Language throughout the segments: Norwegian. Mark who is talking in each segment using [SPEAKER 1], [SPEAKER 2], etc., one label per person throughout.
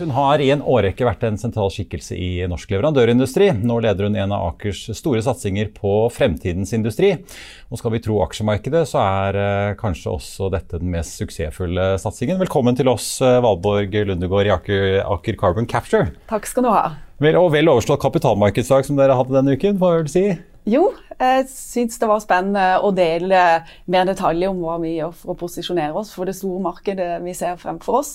[SPEAKER 1] Hun har i en årrekke vært en sentral skikkelse i norsk leverandørindustri. Nå leder hun en av Akers store satsinger på fremtidens industri. Og skal vi tro aksjemarkedet, så er eh, kanskje også dette den mest suksessfulle satsingen. Velkommen til oss, eh, Valborg Lundegård i Aker, Aker Carbon Capture.
[SPEAKER 2] Takk skal du ha.
[SPEAKER 1] Vel, og vel overstått kapitalmarkedsdag som dere hadde denne uken, får jeg vel si?
[SPEAKER 2] Jo, jeg syns det var spennende å dele mer detaljer om hva vi gjør for å posisjonere oss for det store markedet vi ser fremfor oss.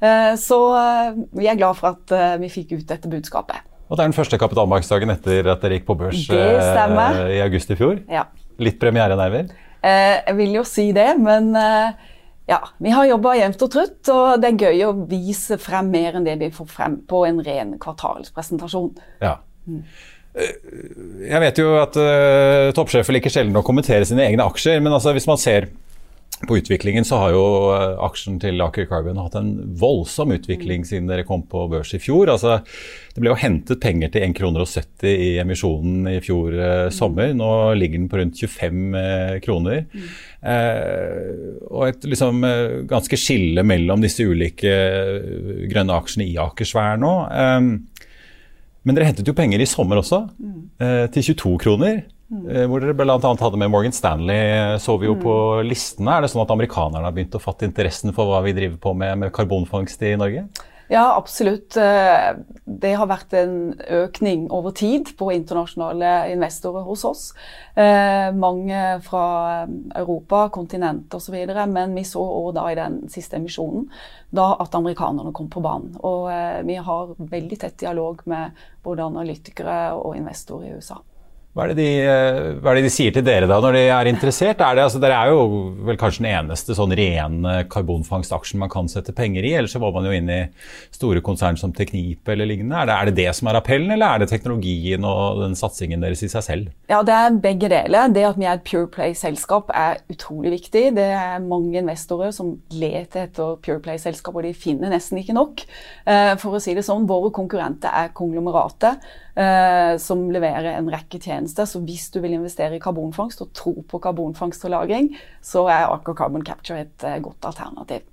[SPEAKER 2] Eh, så eh, vi er glad for at eh, vi fikk ut dette budskapet.
[SPEAKER 1] Og Det er den første kapitalmarkedsdagen etter at dere gikk på børs i august i fjor.
[SPEAKER 2] Ja.
[SPEAKER 1] Litt premierenerver?
[SPEAKER 2] Jeg vil jo si det, men ja, vi har jobba jevnt og trutt. Og det er gøy å vise frem mer enn det vi får frem på en ren kvartalspresentasjon.
[SPEAKER 1] Ja. Mm. Jeg vet jo at uh, toppsjefer liker sjelden å kommentere sine egne aksjer, men altså, hvis man ser på utviklingen, så har jo uh, aksjen til Aker Carbon hatt en voldsom utvikling siden dere kom på børs i fjor. Altså, det ble jo hentet penger til 1,70 kroner i emisjonen i fjor uh, sommer. Nå ligger den på rundt 25 kroner. Mm. og et liksom, ganske skille mellom disse ulike grønne aksjene i Akersvær nå. Um, men dere hentet jo penger i sommer også, mm. eh, til 22 kroner. Mm. Eh, hvor dere bl.a. hadde med Morgan Stanley, så vi jo mm. på listene. Er det sånn at amerikanerne har begynt å fatte interessen for hva vi driver på med med karbonfangst i Norge?
[SPEAKER 2] Ja, absolutt. Eh, det har vært en økning over tid på internasjonale investorer hos oss. Eh, mange fra Europa, kontinent osv. Men vi så òg da i den siste emisjonen da at amerikanerne kom på banen. Og eh, vi har veldig tett dialog med både analytikere og investorer i USA.
[SPEAKER 1] Hva er, de, eh, hva er, det de, sier til dere da når de er interessert? Er det, altså, dere er jo vel kanskje den eneste sånn rene karbonfangstaksjen man kan sette penger i. Ellers så må man jo inn i store konsern som Teknip eller lignende. Er det, er det, det som er appellen, eller er det teknologien og den satsingen deres i seg selv?
[SPEAKER 2] Ja, Det er begge deler. Det at vi er et Pure Play-selskap er utrolig viktig. Det er mange investorer som leter etter Pure Play-selskap, og de finner nesten ikke nok. Eh, for å si det sånn, Våre konkurrenter er konglomeratet eh, som leverer en rekke tjenester. Så hvis du vil investere i karbonfangst og tro på karbonfangst og -lagring, så er Aker Carbon Capture et eh, godt alternativ.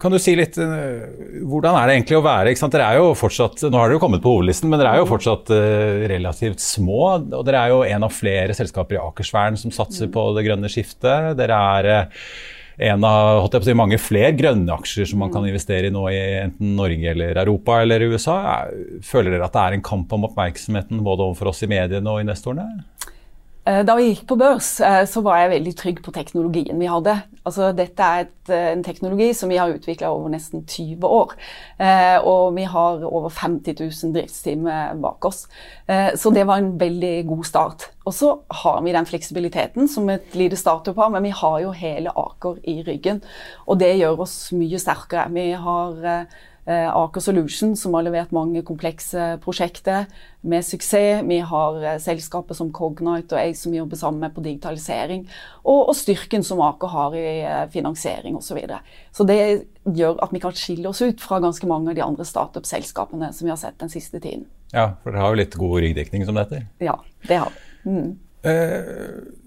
[SPEAKER 1] Kan du si litt, uh, Hvordan er det egentlig å være Dere er jo fortsatt, Nå har dere jo kommet på hovedlisten, men dere er jo fortsatt uh, relativt små. og Dere er jo en av flere selskaper i Akersvern som satser mm. på det grønne skiftet. Dere er uh, en av holdt jeg på å si, mange flere grønne aksjer som man kan investere i nå i enten Norge eller Europa eller USA. Føler dere at det er en kamp om oppmerksomheten både overfor oss i mediene og investorene?
[SPEAKER 2] Eh, da vi gikk på børs, eh, så var jeg veldig trygg på teknologien vi hadde. Altså, dette er et, eh, en teknologi som vi har utvikla over nesten 20 år. Og vi har over 50 000 driftstimer bak oss. Så det var en veldig god start. Og så har vi den fleksibiliteten som et lite startup har, men vi har jo hele Aker i ryggen. Og det gjør oss mye sterkere. Vi har Aker Solution, som har levert mange komplekse prosjekter med suksess. Vi har eh, selskaper som Cognite og jeg som jobber sammen med på digitalisering. Og, og styrken som Aker har i eh, finansiering osv. Så, videre. så det gjør at vi kan skille oss ut fra ganske mange av de andre startup-selskapene som vi har sett den siste tiden.
[SPEAKER 1] Ja, for dere har jo litt god ryggdekning som det heter?
[SPEAKER 2] Ja, det har vi. Mm.
[SPEAKER 1] Uh,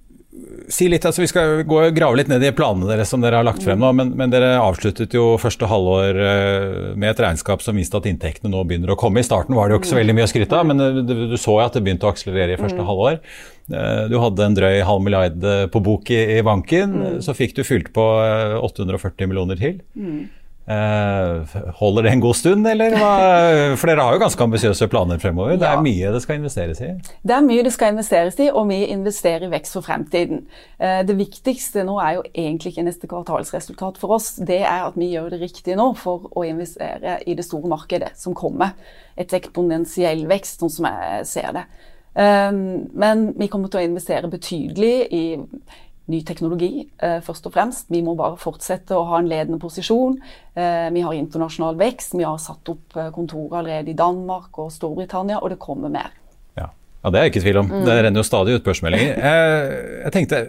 [SPEAKER 1] si litt, altså Vi skal gå og grave litt ned i planene deres som dere har lagt frem nå. Men, men dere avsluttet jo første halvår eh, med et regnskap som viste at inntektene nå begynner å komme. I starten var det jo ikke så veldig mye å skryte av, men eh, du, du så jo at det begynte å akselerere i første halvår. Du hadde en drøy halv milliard på bok i, i banken. Så fikk du fylt på 840 millioner til. Eh, holder det en god stund, eller? For dere har jo ganske ambisiøse planer fremover. Det er mye det skal investeres i?
[SPEAKER 2] Det er mye det skal investeres i, og vi investerer i vekst for fremtiden. Eh, det viktigste nå er jo egentlig ikke neste kvartalsresultat for oss. Det er at vi gjør det riktig nå for å investere i det store markedet som kommer. Et eksponentiell vekst, sånn som jeg ser det. Eh, men vi kommer til å investere betydelig i ny teknologi, eh, først og fremst. Vi må bare fortsette å ha en ledende posisjon. Eh, vi har internasjonal vekst. Vi har satt opp eh, kontorer allerede i Danmark og Storbritannia, og det kommer mer.
[SPEAKER 1] Ja, ja det er jeg ikke i tvil om. Mm. Det renner jo stadig ut børsmeldinger. Jeg tenkte,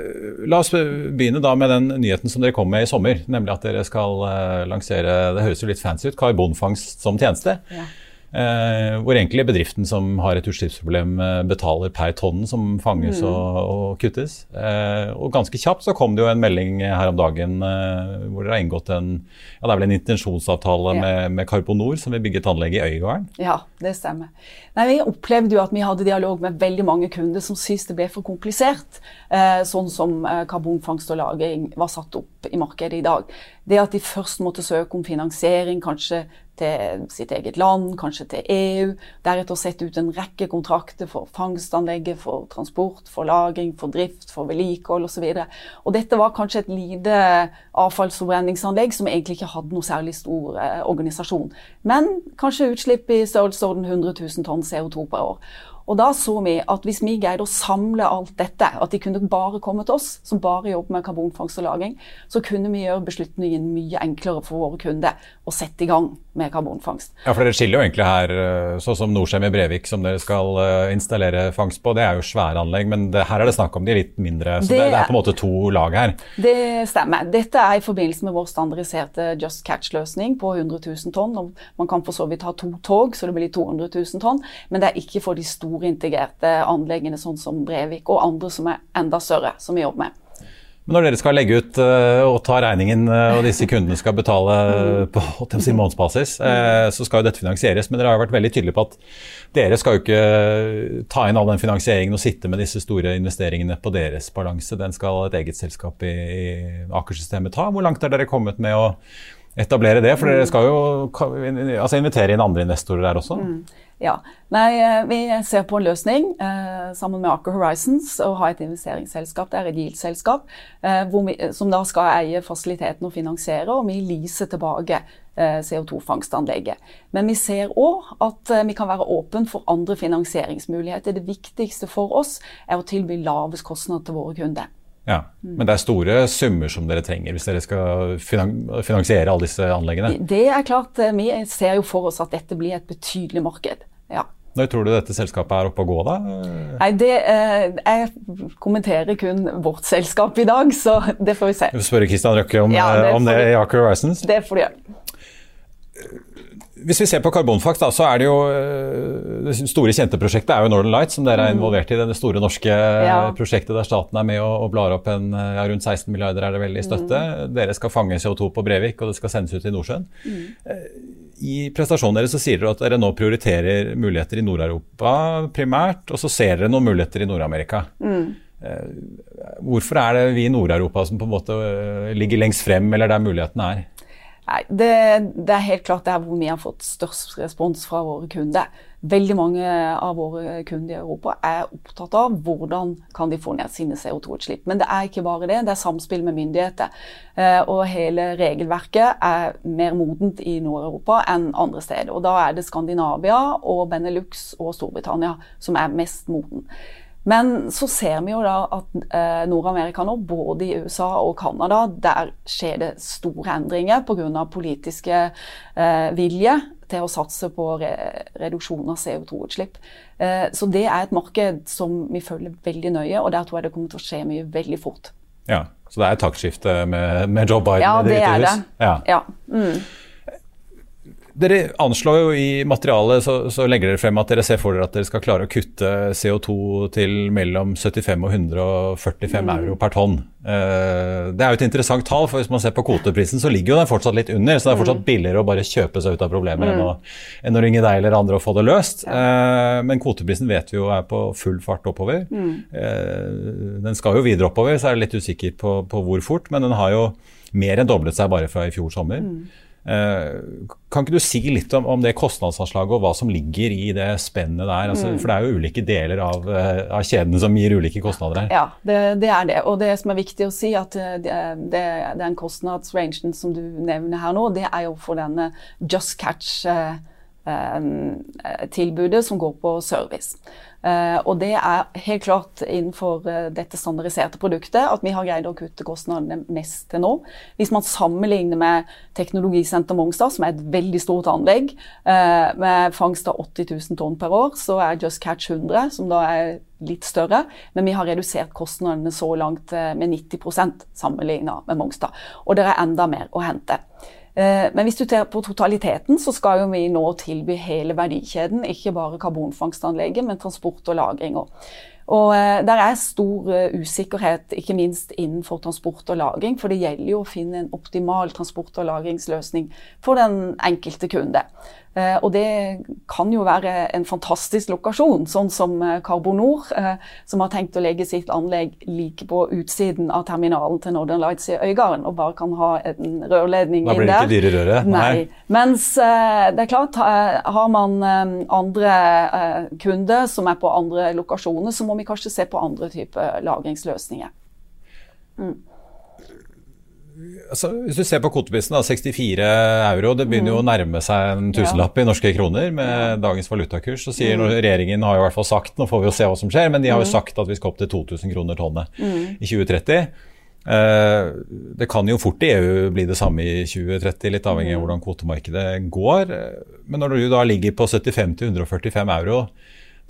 [SPEAKER 1] La oss begynne da med den nyheten som dere kom med i sommer. Nemlig at dere skal lansere det høres jo litt fancy ut, karbonfangst som tjeneste. Ja. Eh, hvor egentlig bedriften som har et utslippsproblem eh, betaler per tonn som fanges mm. og, og, kuttes. Eh, og ganske kjapt så kom det jo en melding her om dagen eh, hvor dere har inngått en ja det er vel en intensjonsavtale ja. med, med Carbonor som vil bygge et anlegg i Øygarden?
[SPEAKER 2] Ja, det stemmer. Nei, Vi opplevde jo at vi hadde dialog med veldig mange kunder som syntes det ble for komplisert. Eh, sånn som karbonfangst og -lagring var satt opp i markedet i dag. Det at de først måtte søke om finansiering, kanskje til sitt eget land, kanskje til EU. Deretter sette ut en rekke kontrakter for fangstanlegget, for transport, for lagring, for drift, for vedlikehold osv. Dette var kanskje et lite avfallsforbrenningsanlegg som egentlig ikke hadde noe særlig stor eh, organisasjon. Men kanskje utslipp i størrelsesorden 100 000 tonn CO2 per år. Og da så vi at hvis vi greide å samle alt dette, at de kunne bare komme til oss, som bare jobber med karbonfangst og -lagring, så kunne vi gjøre beslutningen mye enklere for våre kunder å sette i gang med karbonfangst.
[SPEAKER 1] Ja, for Dere skiller jo egentlig her, sånn som Norcem i Brevik, som dere skal eh, installere fangst på. Det er jo svære anlegg, men det, her er det snakk om de litt mindre. Så det, det, er på en måte to lag her.
[SPEAKER 2] Det stemmer. Dette er i forbindelse med vår standardiserte Just Catch-løsning på 100 000 tonn. og Man kan for så vidt ha to tog, så det blir 200 000 tonn, men det er ikke for de store store integrerte anleggene, sånn som Brevik, og andre som er enda større, som vi jobber med.
[SPEAKER 1] Men når dere skal legge ut uh, og ta regningen, uh, og disse kundene skal betale uh, på si, månedsbasis, så skal jo dette finansieres. Men dere har jo vært veldig tydelige på at dere skal jo ikke ta inn all den finansieringen og sitte med disse store investeringene på deres balanse. Den skal et eget selskap i, Aker-systemet ta. Hvor langt er dere kommet med å etablere det? For dere skal jo altså, invitere inn andre investorer der også. Mm.
[SPEAKER 2] Ja. Nei, eh, vi ser på en løsning eh, sammen med Aker Horizons å ha et investeringsselskap. Det er et yield-selskap eh, som da skal eie fasiliteten og finansiere, og vi leaser tilbake eh, CO2-fangstanlegget. Men vi ser òg at eh, vi kan være åpne for andre finansieringsmuligheter. Det viktigste for oss er å tilby lavest kostnad til våre kunder.
[SPEAKER 1] Ja, Men det er store summer som dere trenger hvis dere skal finansiere alle disse anleggene?
[SPEAKER 2] Det er klart. Eh, vi ser jo for oss at dette blir et betydelig marked. Ja.
[SPEAKER 1] Når tror du dette selskapet er oppe å gå, da?
[SPEAKER 2] Nei, det, eh, Jeg kommenterer kun vårt selskap i dag, så det får vi se.
[SPEAKER 1] Du spørre Kristian Røkke om, ja, det, eh, om det i Aker Horizons?
[SPEAKER 2] Det får du gjøre.
[SPEAKER 1] Hvis vi ser på karbonfangst, så er det jo eh, det store kjente prosjektet er jo Northern Light, som dere er mm. involvert i. Det store norske ja. prosjektet der staten er med og, og blar opp en, ja, rundt 16 milliarder er det vel i støtte. Mm. Dere skal fange CO2 på Brevik, og det skal sendes ut i Nordsjøen. Mm. Eh, I prestasjonen deres så sier dere at dere nå prioriterer muligheter i Nord-Europa primært, og så ser dere noen muligheter i Nord-Amerika. Mm. Eh, hvorfor er det vi i Nord-Europa som på en måte ligger lengst frem, eller der mulighetene er?
[SPEAKER 2] Nei, det, det, er helt klart der hvor vi har fått størst respons fra våre kunder. Veldig mange av våre kunder i Europa er opptatt av hvordan kan de få ned sine CO2-utslipp. Men det er ikke bare det, det er samspill med myndigheter. Eh, og hele regelverket er mer modent i Nord-Europa enn andre steder. Og da er det Skandinavia og Benelux og Storbritannia som er mest moden. Men så ser vi jo da at eh, Nord-Amerika nå, både i USA og Canada, der skjer det store endringer pga. politiske eh, vilje til å satse på re reduksjon av CO2-utslipp. Eh, så det er et marked som vi følger veldig nøye, og der tror jeg det kommer til å skje mye veldig fort.
[SPEAKER 1] Ja, Så det er et taktskifte med, med Joe Biden
[SPEAKER 2] ja, Det? Ja, det er det. Ja. Mm
[SPEAKER 1] dere anslår jo i materialet, så, så, legger dere frem at dere ser for dere at dere skal klare å kutte CO2 til mellom 75 og 145 mm. euro per tonn. Uh, det er jo et interessant tall, for hvis man ser på kvoteprisen, så ligger jo den fortsatt litt under. Så det er fortsatt mm. billigere å bare kjøpe seg ut av problemet mm. enn, enn, å, ringe deg eller andre og få det løst. Ja. Uh, men kvoteprisen vet vi jo er på full fart oppover. Mm. Uh, den skal jo videre oppover, så er jeg litt usikker på, på, hvor fort, men den har jo mer enn doblet seg bare fra i fjor sommer. Eh, kan ikke du si litt om, om, det kostnadsanslaget og hva som ligger i det spennet der? Altså, mm. For det er jo ulike deler av, eh, av kjedene som gir ulike kostnader her.
[SPEAKER 2] Ja, det, det, er det. Og det som er viktig å si, at eh, det, det, den kostnadsrangen som du nevner her nå, det er jo for denne Just Catch-tilbudet som går på service. Uh, og det er helt klart innenfor uh, dette standardiserte produktet at vi har greid å kutte kostnadene mest til nå. Hvis man sammenligner med Teknologisenter Mongstad, som er et veldig stort anlegg, med fangst av 80 000 tonn per år, så er Just Catch 100, som da er litt større. Men vi har redusert kostnadene så langt med 90% sammenlignet med Mongstad. Og det er enda mer å hente. Eh, men hvis du ser på totaliteten, så skal vi nå tilby hele verdikjeden. Ikke bare karbonfangstanlegget, men transport og lagring. Og eh, der er stor eh, usikkerhet, ikke minst innenfor transport og lagring. For det gjelder jo å finne en optimal transport- og lagringsløsning for den enkelte kunde. Eh, og det kan jo være en fantastisk lokasjon, sånn som Carbonor, som har tenkt å legge sitt anlegg like på utsiden av terminalen til Northern Lights i Øygarden, og bare kan ha en rørledning inn der. Da
[SPEAKER 1] blir det ikke dyre røret?
[SPEAKER 2] Nei. Nei. Mens det er klart, har man andre kunder som er på andre lokasjoner, så må vi kanskje se på andre typer lagringsløsninger. Mm.
[SPEAKER 1] Altså, hvis du ser på kvoteprisen, 64 euro, det begynner jo å mm. nærme seg en tusenlapp i norske kroner med dagens valutakurs. Så sier mm. Regjeringen har jo i hvert fall sagt, nå får vi jo se hva som skjer, men de har jo mm. sagt at vi skal opp til 2000 kroner tonnet i 2030. Eh, det kan jo fort i EU bli det samme i 2030, litt avhengig av hvordan kvotemarkedet går. Men når du da ligger på 75-145 euro,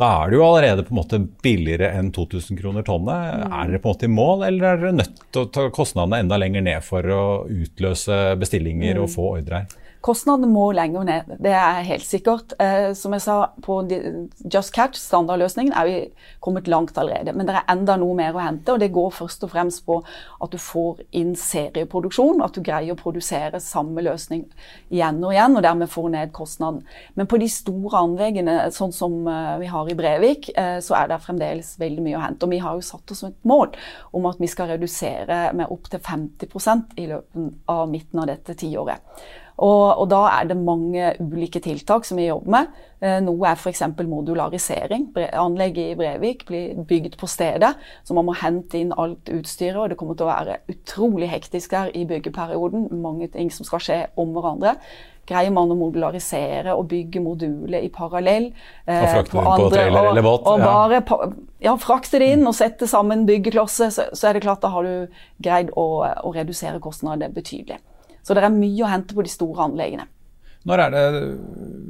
[SPEAKER 1] da er det jo allerede på en måte billigere enn 2000 kroner tonnet. Mm. Er dere på en måte i mål, eller er dere nødt til å ta kostnadene enda lenger ned for å utløse bestillinger mm. og få ordrer?
[SPEAKER 2] Kostnadene må lenger ned, det er helt sikkert. Eh, som jeg sa, på Just Catch, standardløsningen, er vi kommet langt allerede. Men det er enda noe mer å hente, og det går først og fremst på at du får inn serieproduksjon. At du greier å produsere samme løsning igjen og igjen, og dermed får ned kostnaden. Men på de store anleggene, sånn som eh, vi har i Brevik, eh, så er det fremdeles veldig mye å hente. Og vi har jo satt oss et mål om at vi skal redusere med opptil 50% i løpet av midten av dette tiåret. Og, og, da er det mange ulike tiltak som vi jobber med. Eh, noe er f.eks. modularisering. Anlegget i Brevik blir bygd på stedet, så man må hente inn alt utstyret. Og det kommer til å være utrolig hektisk der i byggeperioden. Mange ting som skal skje om hverandre. Greier man å modularisere og bygge moduler i parallell
[SPEAKER 1] eh, Og frakte det på trailer eller båt?
[SPEAKER 2] Og, og bare ja, frakte det inn og sette sammen byggeklosser, så, så, er det klart da har du greid å, å redusere kostnadene betydelig. Så det er mye å hente på de store anleggene.
[SPEAKER 1] Når er det,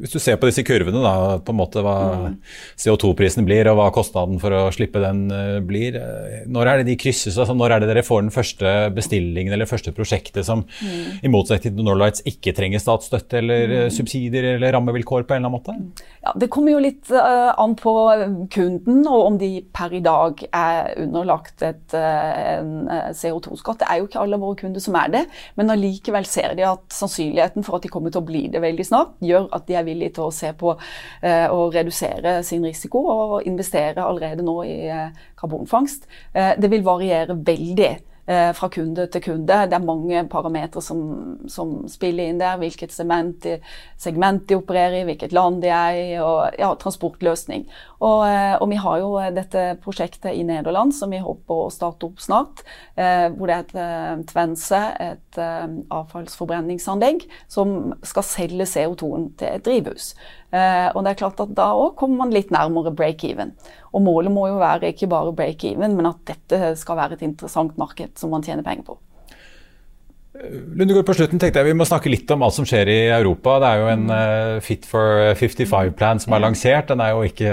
[SPEAKER 1] Hvis du ser på disse kurvene, da, på en måte hva mm. CO2-prisen blir og hva kostnaden for å slippe den uh, blir, uh, når er det de krysses? Altså, når er det dere får den første bestillingen eller første prosjektet som mm. i motsetning til Norlights ikke trenger statsstøtte eller mm. subsidier eller rammevilkår på en eller annen måte?
[SPEAKER 2] Ja, Det kommer jo litt an på kunden og om de per i dag er underlagt et, en CO2-skatt. Det er jo ikke alle våre kunder som er det, men allikevel ser de at sannsynligheten for at de kommer til å bli det veldig snart, gjør at de er villige til å se på eh, å redusere sin risiko og investere allerede nå i eh, karbonfangst. Eh, det vil variere veldig fra kunde til kunde. Det er mange parametere som, som, spiller inn der. Hvilket segment de, segment de, opererer i, hvilket land de er i, og ja, transportløsning. Og, eh, og, vi har jo dette prosjektet i Nederland som vi håper å starte opp snart. Eh, hvor det er et eh, Tvense, et eh, avfallsforbrenningsanlegg, som skal selge CO2-en til et drivhus. Eh, og det er klart at Da òg kommer man litt nærmere break-even. Og Målet må jo være ikke bare break-even, men at dette skal være et interessant marked som man tjener penger på.
[SPEAKER 1] Lundegård, på slutten tenkte jeg Vi må snakke litt om alt som skjer i Europa. Det er jo en uh, Fit for 55-plan som er lansert. Den er jo ikke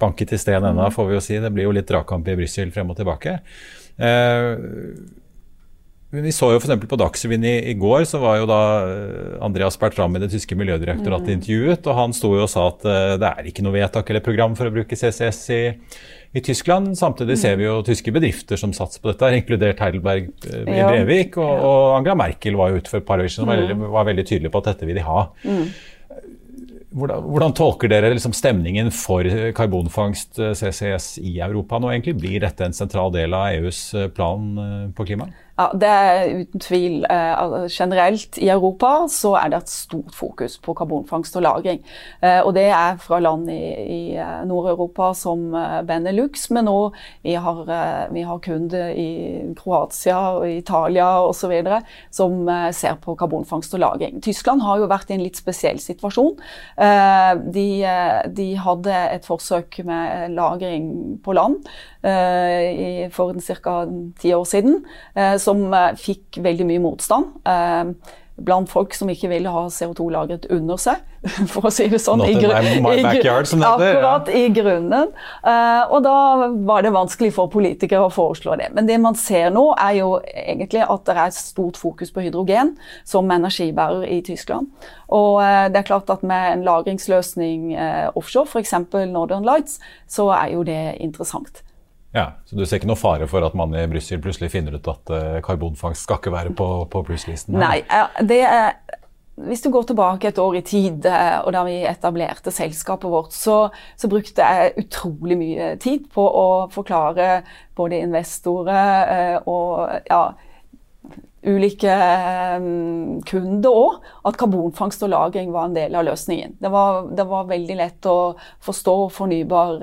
[SPEAKER 1] banket i sten ennå, får vi jo si. Det blir jo litt dragkamp i Brussel frem og tilbake. Uh, Vi så jo f.eks. på Dagsrevyen i, i, går, så var jo da eh, Andreas Bertram i det tyske miljødirektoratet mm. intervjuet, og han sto jo og sa at uh, det er ikke noe vedtak eller program for å bruke CCS i, i Tyskland. Samtidig mm. ser vi jo tyske bedrifter som satser på dette, inkludert Heidelberg uh, i Brevik. Og, og, Angela Merkel var jo ute for et par år siden og mm. var veldig tydelig på at dette vil de ha. Mm. Hvordan, hvordan, tolker dere liksom stemningen for karbonfangst, CCS, i Europa nå egentlig? Blir dette en sentral del av EUs plan på klima?
[SPEAKER 2] Ja, Det er uten tvil. Eh, generelt i Europa så er det et stort fokus på karbonfangst og -lagring. Eh, og det er fra land i, i eh, Nord-Europa som Benelux, men òg vi, vi, har kunder i Kroatia og Italia osv. som ser på karbonfangst og -lagring. Tyskland har jo vært i en litt spesiell situasjon. De, de hadde et forsøk med lagring på land for ca. ti år siden. Så som eh, fikk veldig mye motstand. Eh, blant folk som ikke ville ha CO2 lagret under seg, for å si det sånn.
[SPEAKER 1] I, backyard, som
[SPEAKER 2] heter. Akkurat, i grunnen. Uh, og da var det vanskelig for politikere å foreslå det. Men det man ser nå, er jo egentlig at det er stort fokus på hydrogen som energibærer i Tyskland. Og det er klart at med en lagringsløsning offshore, f.eks. Northern Lights, så er jo det interessant.
[SPEAKER 1] Ja, Så du ser ikke noe fare for at man i Brussel plutselig finner ut at uh, karbonfangst skal ikke være på, på plusslisten?
[SPEAKER 2] Nei, det er, hvis du går tilbake et år i tid, eh, og da vi etablerte selskapet vårt, så, så, brukte jeg utrolig mye tid på å forklare både investorer eh, og ja, ulike kunder òg, at karbonfangst og -lagring var en del av løsningen. Det var, det var veldig lett å forstå fornybar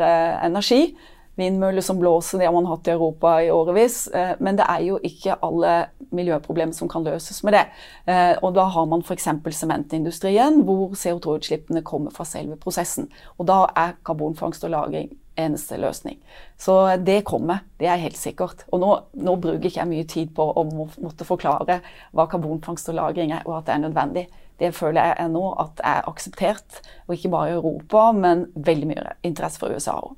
[SPEAKER 2] energi vindmøller som blåser, det har man hatt i Europa i årevis. Eh, men det er jo ikke alle miljøproblemer som kan løses med det. Eh, og da har man f.eks. sementindustrien, hvor CO2-utslippene kommer fra selve prosessen. Og da er karbonfangst og -lagring eneste løsning. Så det kommer, det er helt sikkert. Og nå, nå bruker ikke jeg mye tid på å måtte forklare hva karbonfangst og -lagring er, og at det er nødvendig. Det føler jeg nå at er akseptert, og ikke bare i Europa, men veldig mye interesse for USA òg.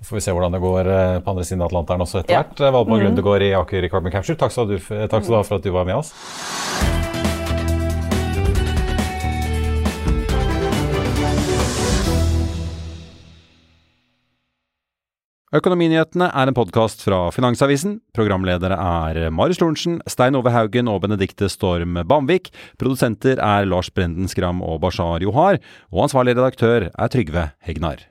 [SPEAKER 1] Så får vi se hvordan det går eh, på andre siden av Atlanteren også etter hvert. Ja. Valborg mm. Lundegård i Aker Carbon Capture, takk skal, du, takk skal du ha for at du var med oss. Økonominyhetene er en podkast fra Finansavisen. Programledere er Marius Lorentzen, Stein Ove Haugen og Benedikte Storm Bamvik. Produsenter er Lars Brenden Skram og Bashar Johar. Og ansvarlig redaktør er Trygve Hegnar.